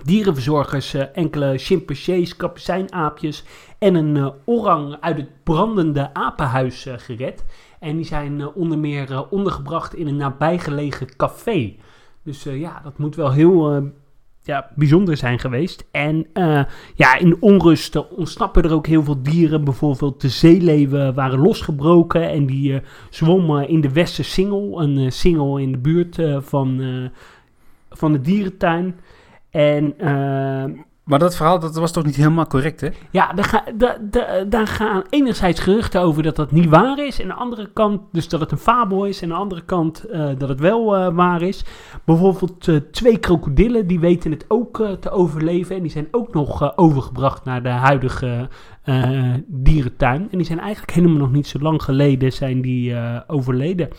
dierenverzorgers enkele chimpansees, kapucijnaapjes en een orang uit het brandende apenhuis gered. En die zijn eh, onder meer eh, ondergebracht in een nabijgelegen café. Dus eh, ja, dat moet wel heel ja, bijzonder zijn geweest. En ja, in onrust ontsnappen er ook heel veel dieren. Bijvoorbeeld de zeeleeuwen waren losgebroken en die zwommen in de Westersingel. Een eh, singel in de buurt van, van de dierentuin. En Maar dat verhaal dat was toch niet helemaal correct, hè? ja, daar, ga, da- da- daar gaan enerzijds geruchten over dat dat niet waar is. En aan de andere kant, dus dat het een fabel is. En aan de andere kant eh, dat het wel eh, waar is. Bijvoorbeeld eh, twee krokodillen, die weten het ook te overleven. En die zijn ook nog overgebracht naar de huidige dierentuin. En die zijn eigenlijk helemaal nog niet zo lang geleden zijn die overleden.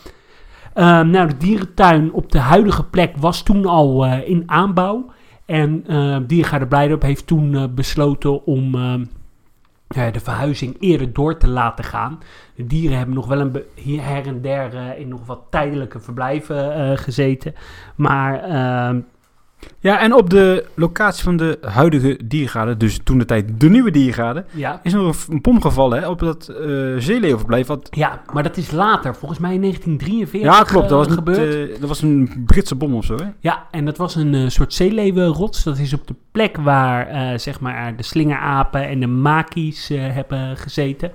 Ehm, nou, de dierentuin op de huidige plek was toen al in aanbouw. En uh, Diergaarde Blijdorp heeft toen uh, besloten om uh, de verhuizing eerder door te laten gaan. De dieren hebben nog wel een her en der in nog wat tijdelijke verblijven gezeten. Maar ehm, Ja, en op de locatie van de huidige diergaarde, dus toen de tijd de nieuwe diergaarde, ja, is nog een bom gevallen hè, op dat eh zeeleeuwverblijf. Wat... ja, maar dat is later, volgens mij in 1943 Ja, klopt. Dat was, eh, niet, eh, dat was een Britse bom of zo, hè? Ja, en dat was een eh, soort zeeleeuwenrots. Dat is op de plek waar zeg maar de slingerapen en de makies hebben gezeten.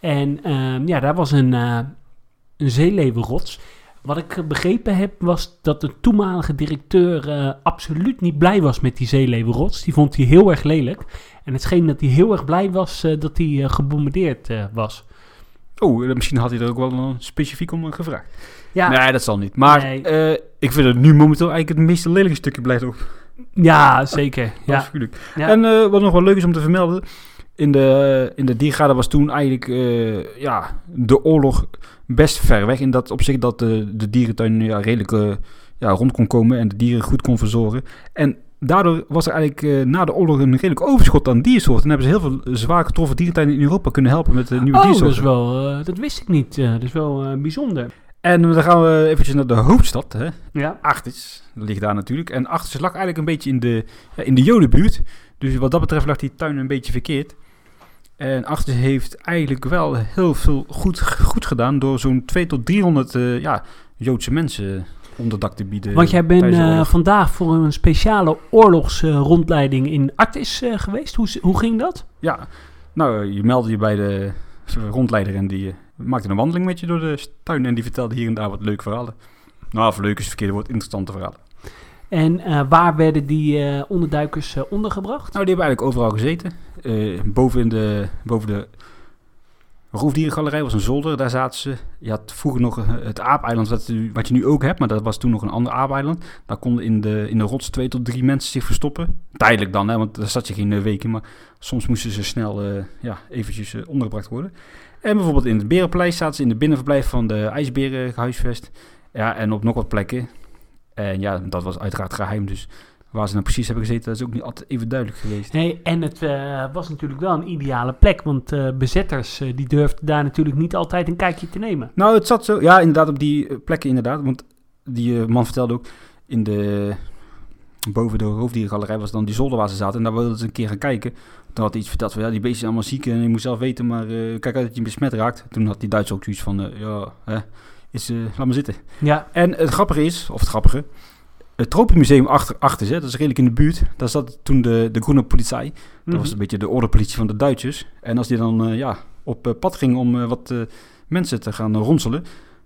En ehm, ja, daar was een, een zeeleeuwenrots. Wat ik eh, begrepen heb, was dat de toenmalige directeur eh, absoluut niet blij was met die zeeleeuwenrots. Die vond hij heel erg lelijk. En het scheen dat hij heel erg blij was eh, dat hij gebombardeerd was. Oh, misschien had hij er ook wel een specifiek om gevraagd. Ja, Nee, dat zal niet. Maar Nee. ik vind het nu momenteel eigenlijk het meest lelijke stukje blijft ook. ja zeker. Ja. Ja. En wat nog wel leuk is om te vermelden. In de, in de was toen eigenlijk eh, ja, de oorlog best ver weg. In dat opzicht dat de, de dierentuin ja, redelijk eh, ja, rond kon komen en de dieren goed kon verzorgen. En daardoor was er eigenlijk eh, na de oorlog een redelijk overschot aan diersoorten. En hebben ze heel veel zwaar getroffen diertuinen in Europa kunnen helpen met de nieuwe Oh, dat, diersoorten. is wel, dat wist ik niet. Dat is wel bijzonder. En dan gaan we eventjes naar de hoofdstad, hè. Ja. Achtis, dat ligt daar natuurlijk. En Achtis lag eigenlijk een beetje in de, in de Jodenbuurt. Dus wat dat betreft lag die tuin een beetje verkeerd. En Achtis heeft eigenlijk wel heel veel goed, goed gedaan door zo'n 2 tot 300 eh, ja, Joodse mensen onderdak te bieden. Want jij bent eh, vandaag voor een speciale oorlogsrondleiding in Artis eh, geweest. Hoe, hoe ging dat? Ja, nou, je meldde je bij de rondleider en die maakte een wandeling met je door de tuin. En die vertelde hier en daar wat leuke verhalen. Nou, of leuk is het verkeerde woord, interessante verhalen. En eh, waar werden die eh, onderduikers eh, ondergebracht? Nou, die hebben eigenlijk overal gezeten. Boven, in de, boven de roofdierengalerij was een zolder, daar zaten ze. Je had vroeger nog het aapeiland, wat, je nu ook hebt, maar dat was toen nog een ander aapeiland. Daar konden in de, in de rots twee tot drie mensen zich verstoppen. Tijdelijk dan, hè, want daar zat je geen eh, weken, maar soms moesten ze snel ja, eventjes ondergebracht worden. En bijvoorbeeld in het Berenpaleis zaten ze in de binnenverblijf van de ijsberen gehuisvest. Ja, en op nog wat plekken. En ja, dat was uiteraard geheim, dus waar ze nou precies hebben gezeten, dat is ook niet altijd even duidelijk geweest. Nee, en het eh, was natuurlijk wel een ideale plek, want eh, bezetters eh, die durfden daar natuurlijk niet altijd een kijkje te nemen. Nou, het zat zo, ja, inderdaad, op die plekken inderdaad. Want die man vertelde ook, in de, boven de hoofddierengalerij was dan die zolder waar ze zaten. En daar wilden ze een keer gaan kijken. Toen had hij iets verteld van, ja, die beesten zijn allemaal ziek en je moet zelf weten, maar kijk uit dat je besmet raakt. Toen had die Duits ook zoiets van, ja, hè, is, eh, laat maar zitten. Ja, En het grappige is, of het grappige, het Tropenmuseum achter, achter ze, dat is redelijk in de buurt. Daar zat toen de, de groene politie. Dat was een beetje de ordepolitie van de Duitsers. En als die dan eh, ja, op eh, pad ging om wat mensen te gaan ronselen,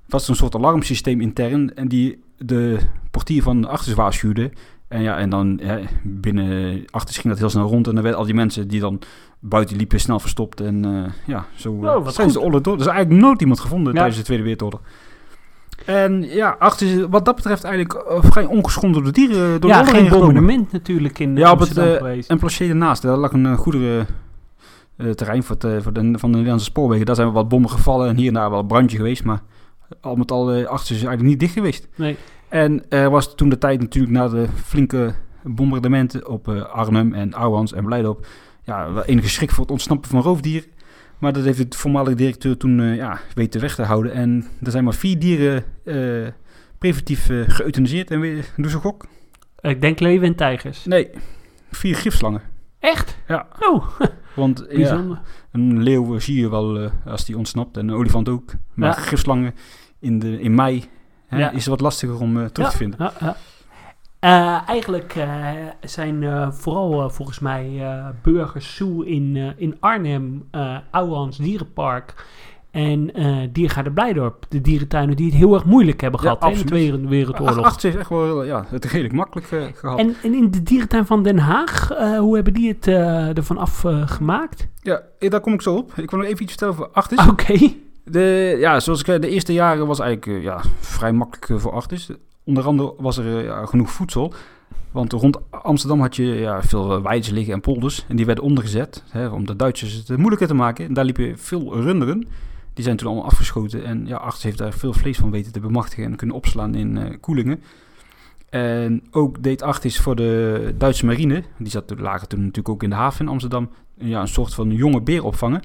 was er een soort alarmsysteem intern en die de portier van achter waarschuwde. En ja, en dan binnen achter ging dat heel snel rond en dan werden al die mensen die dan buiten liepen snel verstopt. En ja, zo Oh, zijn ze goed. oorlog door. Er is eigenlijk nooit iemand gevonden Ja. tijdens de Tweede Wereldoorlog. En ja, achter is wat dat betreft eigenlijk eh, vrij ongeschonden door de dieren. Door ja, de geen bombardement natuurlijk in Ja, op het, eh, geweest. En ernaast, daar lag een goederen terrein voor, het, eh, voor de, van de Nederlandse spoorwegen. Daar zijn wat bommen gevallen en hier en daar wel een brandje geweest. Maar al met al, eh, achter is eigenlijk niet dicht geweest. Nee. En er was toen de tijd natuurlijk na de flinke bombardementen op eh, Arnhem en Ouwans en Blijdorp... Ja, wel enige schrik voor het ontsnappen van roofdieren. Maar dat heeft de voormalige directeur toen eh, ja, weten weg te houden. En er zijn maar vier dieren eh, preventief eh geëuthaniseerd. En weer, doe ze gok? Ik denk leeuwen en tijgers. Nee, vier gifslangen. Echt? Ja. Oh, Want ja, een leeuw zie je wel als die ontsnapt en een olifant ook. Maar Ja. gifslangen in, de, in mei hè, Ja. is het wat lastiger om terug te vinden. Ja, ja. Eh, eigenlijk eh, zijn eh, vooral volgens mij Burgers Zoo in, in Arnhem, eh Ouwehans Dierenpark en eh Diergaarde Blijdorp. De dierentuinen die het heel erg moeilijk hebben Ja, gehad in de. Tweede Wereldoorlog. Achter heeft echt wel ja, het redelijk makkelijk eh, gehad. En, en in de dierentuin van Den Haag, hoe hebben die het ervan afgemaakt? Ja, daar kom ik zo op. Ik wil nog even iets vertellen over Artis. Oké. De, ja, zoals ik zei, de eerste jaren was eigenlijk ja, vrij makkelijk voor Artis. Onder andere was er eh, genoeg voedsel. Want rond Amsterdam had je ja, veel eh, weides liggen en polders. En die werden ondergezet hè, om de Duitsers het eh, moeilijker te maken. En daar liepen veel runderen. Die zijn toen allemaal afgeschoten. En ja, Artis heeft daar veel vlees van weten te bemachtigen en kunnen opslaan in koelingen. En ook deed Artis voor de Duitse marine, die zat, lagen toen natuurlijk ook in de haven in Amsterdam, ja, een soort van jonge beer opvangen.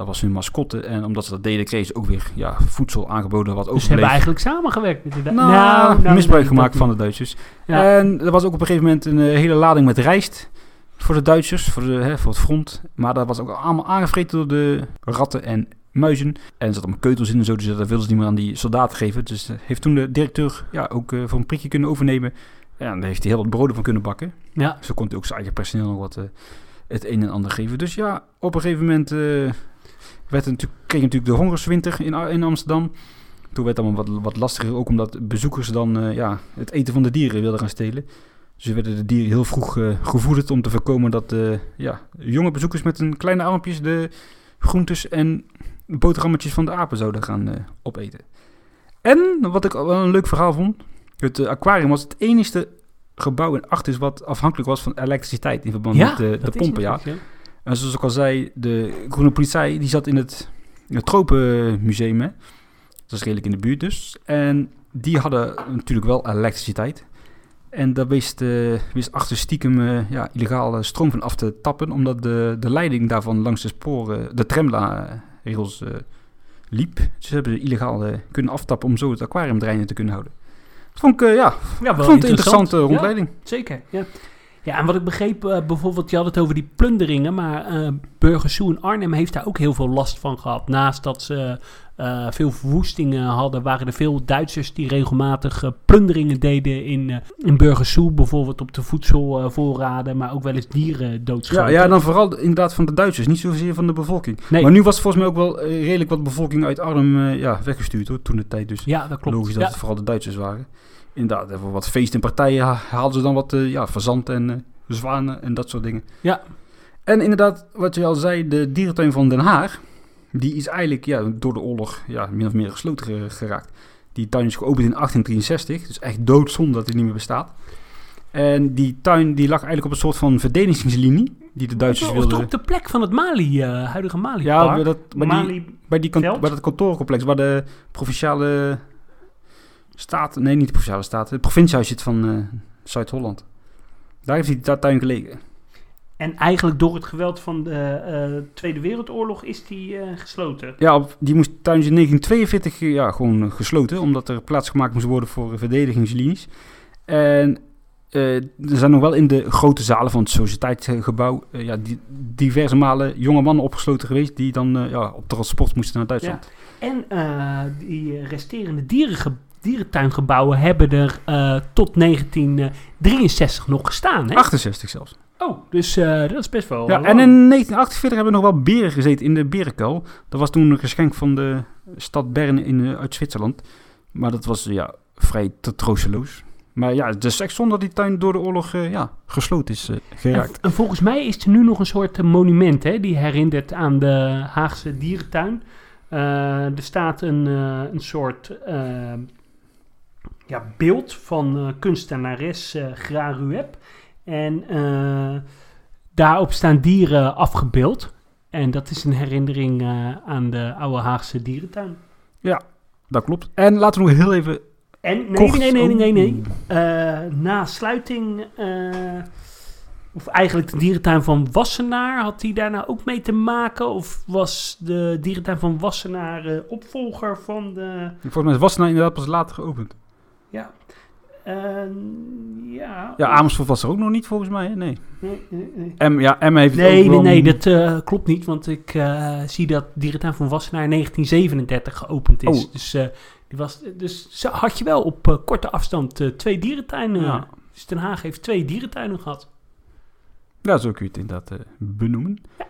Dat was hun mascotte. En omdat ze dat deden, kregen ze ook weer ja, voedsel aangeboden wat Dus ze hebben eigenlijk samengewerkt met de Du- Nou, misbruik nee, gemaakt van de Duitsers. Ja. En er was ook op een gegeven moment een eh, hele lading met rijst voor de Duitsers, voor, de, hè, voor het front. Maar dat was ook allemaal aangevreten door de ratten en muizen. En er zaten allemaal keutels in en zo, dus dat wilden ze niet meer aan die soldaten geven. Dus eh, heeft toen de directeur ja, ook eh, voor een prikje kunnen overnemen. Ja, en daar heeft hij heel wat broden van kunnen bakken. ja. Zo kon hij ook zijn eigen personeel nog wat het een en ander geven. Dus ja, op een gegeven moment werd natuurlijk, kreeg je natuurlijk de hongerswinter in, Amsterdam. Toen werd het allemaal wat, wat lastiger, ook omdat bezoekers dan eh, ja, het eten van de dieren wilden gaan stelen. Dus werden de dieren heel vroeg eh, gevoederd om te voorkomen dat eh, ja, jonge bezoekers met een kleine armpjes de groentes en boterhammetjes van de apen zouden gaan opeten. En wat ik wel een leuk verhaal vond, het aquarium was het enige gebouw in Artis wat afhankelijk was van elektriciteit in verband met de, pompen. Ja. En zoals ik al zei, de groene politie die zat in het, in het Tropenmuseum. Hè? Dat is redelijk in de buurt dus. En die hadden natuurlijk wel elektriciteit. En daar wist, eh wist achter stiekem eh, ja, illegale stroom van af te tappen. Omdat de, de leiding daarvan langs de sporen, de tramrails eh liep. Dus ze hebben ze illegaal kunnen aftappen om zo het aquarium te kunnen houden. Dat vond ik, ja, Ja, wel vond een interessant. interessante rondleiding. Zeker, ja. Ja, en wat ik begreep, eh, bijvoorbeeld, je had het over die plunderingen, maar eh Burgers Zoo in Arnhem heeft daar ook heel veel last van gehad. Naast dat ze eh, veel verwoestingen hadden, waren er veel Duitsers die regelmatig eh, plunderingen deden in, eh in Burgers Zoo, bijvoorbeeld op de voedselvoorraden, maar ook wel eens dieren Ja, doodschoten. ja, dan vooral inderdaad van de Duitsers, niet zozeer van de bevolking. Nee. Maar nu was volgens mij ook wel eh, redelijk wat bevolking uit Arnhem eh, ja, weggestuurd hoor, toen de tijd. Dus Ja, dat klopt. logisch dat Ja. het vooral de Duitsers waren. Inderdaad, voor wat feest en partijen ha- haalden ze dan wat eh, ja, fazant en eh, zwanen en dat soort dingen. Ja. En inderdaad, wat je al zei, de dierentuin van Den Haag, die is eigenlijk ja, door de oorlog ja, min of meer gesloten ge- geraakt. Die tuin is geopend in 1863, dus echt doodzonde dat hij niet meer bestaat. En die tuin die lag eigenlijk op een soort van verdedigingslinie, die de Duitsers wilden... op de plek van het Mali, eh, huidige Mali Ja, bij dat, bij, die, bij, die bij dat kantoorcomplex waar de provinciale staat, nee niet de provinciale staat, het provinciehuis zit van eh, Zuid-Holland. Daar heeft die tuin gelegen. en eigenlijk door het geweld van de eh, Tweede Wereldoorlog is die eh, gesloten. Ja, op- die moest tuin in 1942 eh, ja, gewoon gesloten, omdat er plaats gemaakt moest worden voor verdedigingslinies. En er zijn nog wel in de grote zalen van het sociëteitsgebouw ja, die, diverse malen jonge mannen opgesloten geweest die dan ja, op transport moesten naar Duitsland. En die resterende dierenge- dierentuingebouwen hebben er eh, tot 1963 nog gestaan. Hè? 68 zelfs. Oh, dus eh, dat is best wel. Ja, lang. en in 1948 hebben nog wel beren gezeten in de berenkuil. Dat was toen een geschenk van de stad Bern in, eh, uit Zwitserland. Maar dat was ja, vrij te troosteloos. Maar ja, het is echt zonde dat die tuin door de oorlog ja, gesloten is geraakt. en volgens mij is er nu nog een soort monument hè, die herinnert aan de Haagse dierentuin. Er staat een, een soort ja, beeld van eh, kunstenares uh, Gra Rueb. En eh, daarop staan dieren afgebeeld. En dat is een herinnering aan de oude Haagse dierentuin. Ja, dat klopt. En laten we nog heel even en nee, nee, nee, nee, nee. Uh, na sluiting, uh, of eigenlijk de dierentuin van Wassenaar, had die daar nou ook mee te maken? Of was de dierentuin van Wassenaar uh, opvolger van de... Volgens mij is Wassenaar inderdaad pas later geopend. Ja. ja. Ja, Amersfoort was er ook nog niet volgens mij, nee. Nee, nee, nee. M, ja, M heeft nee, nee, nee, dat klopt niet, want ik zie dat dierentuin van Wassenaar in 1937 geopend is. Oh. Dus die was, dus had je wel op uh, korte afstand uh, twee dierentuinen. Ja. Dus Den Haag heeft twee dierentuinen gehad. Ja, zo kun je het inderdaad uh, benoemen. Ja.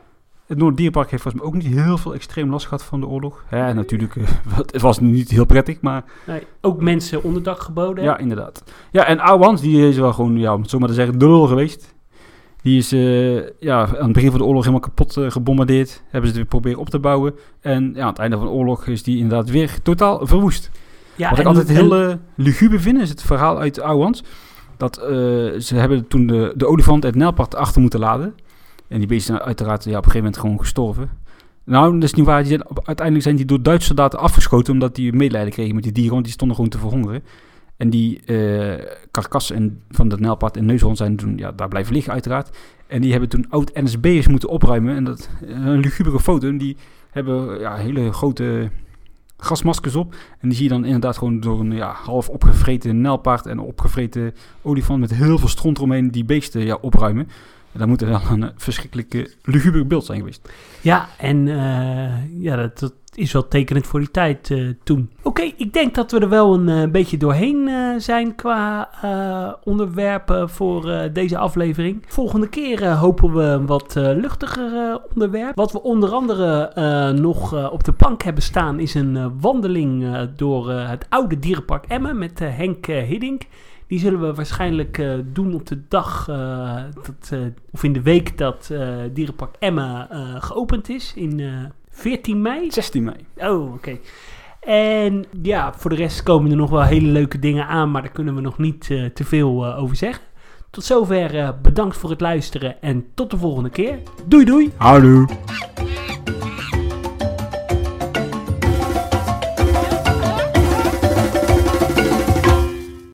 Het Noorddierpark heeft volgens mij ook niet heel veel extreem last gehad van de oorlog. Ja, natuurlijk, het was niet heel prettig, maar... Nee, ook mensen onderdak geboden. Ja, inderdaad. Ja, en Ouwans, die is wel gewoon, ja, om het zo maar te zeggen, de lul geweest. Die is ja, aan het begin van de oorlog helemaal kapot gebombardeerd. Hebben ze het weer proberen op te bouwen. En ja, aan het einde van de oorlog is die inderdaad weer totaal verwoest. Ja, Wat ik altijd heel uh, luguber vind, is het verhaal uit Ouwans. Dat ze hebben toen de, de olifant het Nijlpad achter moeten laden. En die beesten zijn uiteraard ja, op een gegeven moment gewoon gestorven. Nou, dat is niet waar. Die uiteindelijk zijn die door Duitse soldaten afgeschoten omdat die medelijden kregen met die dieren, want die stonden gewoon te verhongeren. En die uh, van de Nijlpad en Neushoorn zijn toen ja, daar blijven liggen uiteraard. En die hebben toen oud-NSB'ers moeten opruimen. En dat een lugubere foto. En die hebben ja, hele grote gasmaskers op. En die zie je dan inderdaad gewoon door een ja, half opgevreten nelpaard en opgevreten olifant met heel veel stront eromheen die beesten ja, opruimen. Dat moet er wel een verschrikkelijke luguber beeld zijn geweest. Ja, en uh, ja, dat, is wel tekenend voor die tijd uh, toen. Oké, ik denk dat we er wel een beetje doorheen zijn qua onderwerpen voor deze aflevering. Volgende keer hopen we een wat luchtiger onderwerp. Wat we onder andere nog op de plank hebben staan is een wandeling door het oude dierenpark Emmen met Henk Hiddink. Die zullen we waarschijnlijk doen op de dag, dat, of in de week dat Dierenpark Emmen geopend is in 14 mei? 16 mei. Oh, oké. En ja, voor de rest komen er nog wel hele leuke dingen aan, maar daar kunnen we nog niet uh, te veel uh, over zeggen. Tot zover uh, bedankt voor het luisteren en tot de volgende keer. Doei doei. Hallo.